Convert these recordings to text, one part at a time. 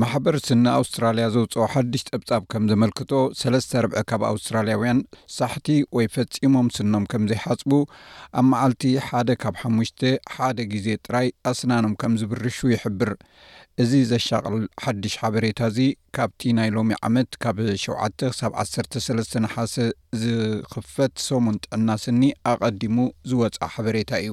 ማሕበር ስኒ ኣውስትራልያ ዘውጽኦ ሓድሽ ጸብጻብ ከም ዘመልክቶ፣ ሰለስተ ርብዒ ካብ ኣውስትራልያውያን ሳሕቲ ወይ ፈጺሞም ስኖም ከም ዘይሓጽቡ፣ ኣብ መዓልቲ ሓደ ካብ ሓሙሽተ ሓደ ግዜ ጥራይ ኣስናኖም ከም ዝብርሹ ይሕብር። እዚ ዘሻቕል ሓድሽ ሓበሬታ'ዚ ካብቲ ናይ ሎሚ ዓመት ካብ ሸውዓተ ክሳብ ዓሰርተ ሰለስተ ነሓሰ ዝኽፈት ሰሙን ጥዕና ስኒ ኣቐዲሙ ዝወጽኣ ሓበሬታ እዩ።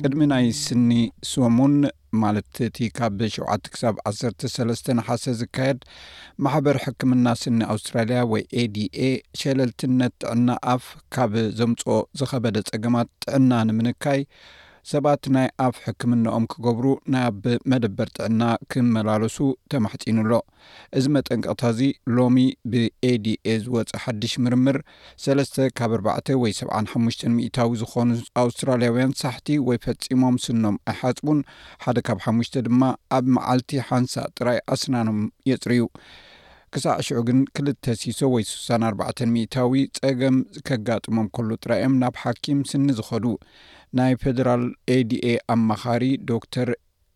ቅድሚ ናይ ስኒ ሰሙን ማለት እቲ ካብ ሸውዓተ ክሳብ ዓሰርተ ሰለስተ ነሓሰ ዝካየድ ማሕበር ሕክምና ስኒ ኣውስትራልያ ወይ ኤዲኤ ሸለልትነት ጥዕና ኣፍ ካብ ዘምጽኦ ዝኸበደ ጸገማት ጥዕና ንምንካይ ሰባት ናይ ኣፍ ሕክምንኦም ክገብሩ ናብ መደበር ጥዕና ክመላለሱ ተማሕጺኑ ኣሎ። እዚ መጠንቀቕታ እዚ ሎሚ ብኤዲኤ ዝወጸ ሓድሽ ምርምር፣ ሰለስተ ካብ ኣርባዕተ ወይ ሰብዓን ሓሙሽተን ሚእታዊ ዝኾኑ ኣውስትራልያውያን ሳሕቲ ወይ ፈጺሞም ስኖም ኣይሓጽቡን፣ ሓደ ካብ ሓሙሽተ ድማ ኣብ መዓልቲ ሓንሳእ ጥራይ ኣስናኖም የጽርዩ። ክሳዕ ሽዑ ግን ክልተ ሲሶ ወይ ስሳን ኣርባዕተን ሚእታዊ ጸገም ከጋጥሞም ከሎ ጥራይ እዮም ናብ ሓኪም ስኒ ዝኸዱ። ናይ ፈደራል ኤዲኤ ኣማኻሪ ዶክተር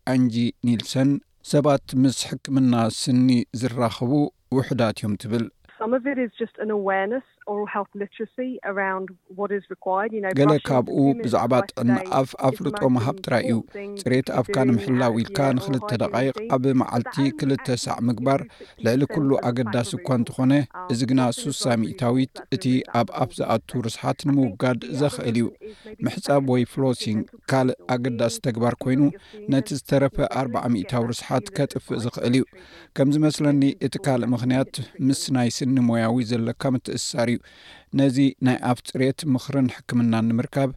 ኣንጂ ኒልሰን፣ ሰባት ምስ ሕክምና ስኒ ዝራኸቡ ውሑዳት እዮም ትብል። ገለ ካብኡ ብዛዕባ ጥዕና ኣፍ ኣፍልጦ ምሃብ ጥራይ እዩ። ጽሬት ኣፍካ ንምሕላው ኢልካ ንኽልተ ደቓይቕ ኣብ መዓልቲ ክልተ ሳዕ ምግባር ልዕሊ ኩሉ ኣገዳሲ እኳ እንተኾነ፣ እዚ ግና ሱሳ ሚእታዊት እቲ ኣብ ኣፍ ዝኣቱ ርስሓት ንምውጋድ ዘኽእል እዩ። ምሕጻብ ወይ ፍሎሲንግ ካልእ ኣገዳሲ ተግባር ኮይኑ፣ ነቲ ዝተረፈ ኣርብዓ ሚእታዊ ርስሓት ከጥፍእ ዝኽእል እዩ። ከም ዝመስለኒ እቲ ካልእ ምኽንያት ምስ ናይ ስኒ ሞያዊ ዘለካ ምትእስሳር እዩ። ነዚ ናይ ኣፍ ጽሬት ምኽርን ሕክምናን ንምርካብ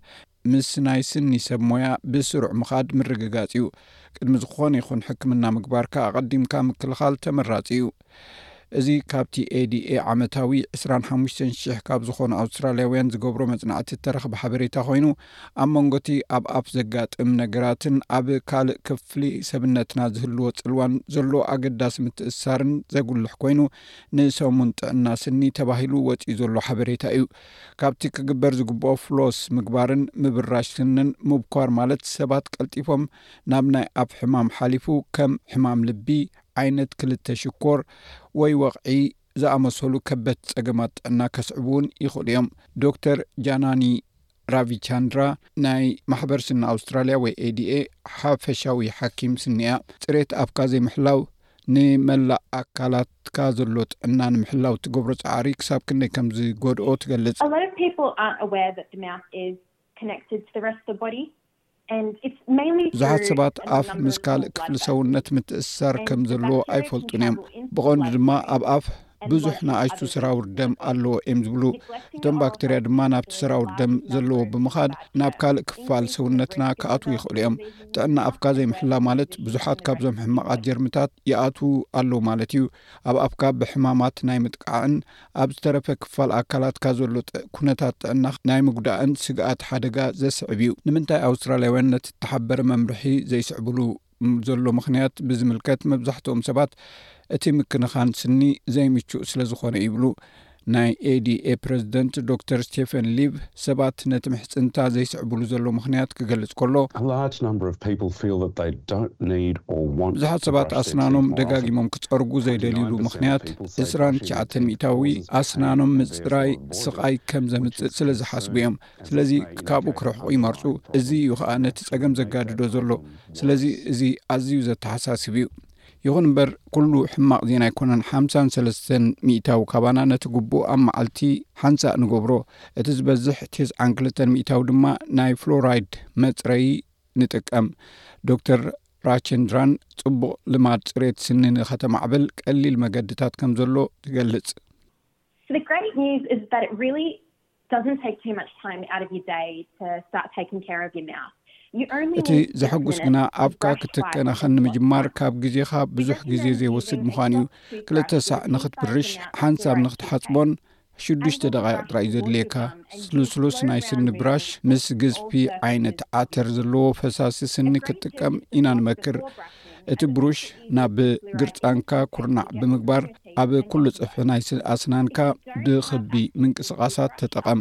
ምስ ናይ ስኒ ሰብ ሞያ ብስሩዕ ምኻድ ምርግጋጽ እዩ። ቅድሚ ዝኾነ ይኹን ሕክምና ምግባርካ ኣቐዲምካ ምክልኻል ተመራጺ እዩ። እዚ ካብቲ ADA ዓመታዊ ዕስራን ሓሙሽተን ሽሕ ካብ ዝኾኑ ኣውስትራልያውያን ዝገብሮ መጽናዕቲ እተረኽበ ሓበሬታ ኮይኑ፣ ኣብ መንጎቲ ኣብ ኣፍ ዘጋጥም ነገራትን ኣብ ካልእ ክፍሊ ሰብነትና ዝህልዎ ጽልዋን ዘሎ ኣገዳሲ ምትእስሳርን ዘጉልሕ ኮይኑ ንሰሙን ጥዕና ስኒ ተባሂሉ ወጺኡ ዘሎ ሓበሬታ እዩ። ካብቲ ክግበር ዝግብኦ ፍሎስ ምግባርን ምብራሽ ስንን ምብኳር ማለት ሰባት ቀልጢፎም ናብ ናይ ኣፍ ሕማም ሓሊፉ ከም ሕማም ልቢ ዓይነት ክልተ ሽኮር ወይ ወቕዒ ዝኣመሰሉ ከበድቲ ጸገማት ጥዕና ከስዕቡ እውን ይኽእሉ እዮም ዶክተር ጃናኒ ራቪቻንድራ ናይ ማሕበር ስኒ ኣውስትራልያ ወይ ኤዲኤ ሓፈሻዊ ሓኪም ስኒ እያ ጽሬት ኣፍካ ዘይምሕላው ንመላእ ኣካላትካ ዘሎ ጥዕና ንምሕላው እትገብሮ ጻዕሪ ክሳብ ክንደይ ከም ዝጎድኦ ትገልጽ። ብዙሓት ሰባት ኣፍ ምስ ካልእ ክፍሊ ሰውነት ምትእስሳር ከም ዘለዎ ኣይፈልጡን እዮም፣ ብቐንዱ ድማ ኣብ ኣፍ ብዙሕ ንኣሽቱ ሰራውር ደም ኣለዎ እዮም ዝብሉ። እቶም ባክተርያ ድማ ናብቲ ሰራውር ደም ዘለዎ ብምኻድ ናብ ካልእ ክፋል ሰውነትና ክኣትዉ ይኽእሉ እዮም። ጥዕና ኣፍካ ዘይምሕላው ማለት ብዙሓት ካብዞም ሕማቓት ጀርምታት ይኣትዉ ኣለዉ ማለት እዩ። ኣብ ኣፍካ ብሕማማት ናይ ምጥቃዕን ኣብ ዝተረፈ ክፋል ኣካላትካ ዘሎ ኩነታት ጥዕና ናይ ምጉዳእን ስግኣት ሓደጋ ዘስዕብ እዩ። ንምንታይ ኣውስትራልያውያን ነቲ እተሓበረ መምርሒ ዘይስዕብሉ? ዘሎ ምኽንያት ብዝምልከት መብዛሕትኦም ሰባት እቲ ምክንኻን ስኒ ዘይምቹእ ስለ ዝኾነ ይብሉ። ናይ ኤዲኤ ፕረዚደንት ዶክተር ስቴፈን ሊቭ ሰባት ነቲ ምሕጽንታ ዘይስዕብሉ ዘሎ ምኽንያት ክገልጽ ከሎ፣ ብዙሓት ሰባት ኣስናኖም ደጋጊሞም ክጸርጉ ዘይደልዩሉ ምኽንያት ዕስራን ትሽዓተን ሚእታዊ ኣስናኖም ምጽራይ ስቓይ ከም ዘምጽእ ስለ ዝሓስቡ እዮም። ስለዚ ካብኡ ክርሕቑ ይመርፁ። እዚ እዩ ኸዓ ነቲ ፀገም ዘጋድዶ ዘሎ። ስለዚ እዚ ኣዝዩ ዘተሓሳስብ እዩ። ይኹን እምበር ኩሉ ሕማቕ ዜና ኣይኮነን። ሓምሳን ሰለስተን ሚኢታዊ ካባና ነቲ ግቡእ ኣብ መዓልቲ ሓንሳእ ንገብሮ። እቲ ዝበዝሕ ቴስዓን ክልተን ሚኢታዊ ድማ ናይ ፍሎራይድ መፅረዪ ንጥቀም። ዶክተር ራቼንድራን ፅቡቕ ልማድ ፅሬት ስኒ ንኸተማዕብል ቀሊል መገድታት ከምዘሎ ትገልፅ። እቲ ዘሐጕስ ግና ኣብካ ክትከናኸን ንምጅማር ካብ ግዜኻ ብዙሕ ግዜ ዘይወስድ ምዃኑ እዩ ክልተ ሳዕ ንኽትብርሽ ሓንሳብ ንኽትሓጽቦን ሽዱሽተ ደቓይቕ ጥራይ እዩ ዘድልየካ ስሉስሉስ ናይ ስኒ ብራሽ ምስ ግዝፊ ዓይነት ዓተር ዘለዎ ፈሳሲ ስኒ ክትጥቀም ኢና ንመክር እቲ ብሩሽ ናብ ግርጻንካ ኩርናዕ ብምግባር ኣብ ኩሉ ጽፍሒ ናይ ኣስናንካ ብክቢ ምንቅስቓሳት ተጠቐም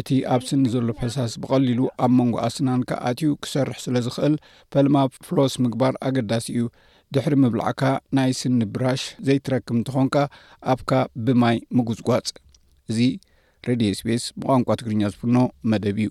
እቲ ኣብ ስኒ ዘሎ ፈሳስ ብቐሊሉ ኣብ መንጎ ኣስናንካ ኣትዩ ክሰርሕ ስለ ዝኽእል ፈልማ ፍሎስ ምግባር ኣገዳሲ እዩ ድሕሪ ምብላዕካ ናይ ስኒ ብራሽ ዘይትረክብ እንትኾንካ ኣብካ ብማይ ምጉጽጓጽ እዚ ሬድዮ ስፔስ ብቋንቋ ትግርኛ ዝፍኖ መደብ እዩ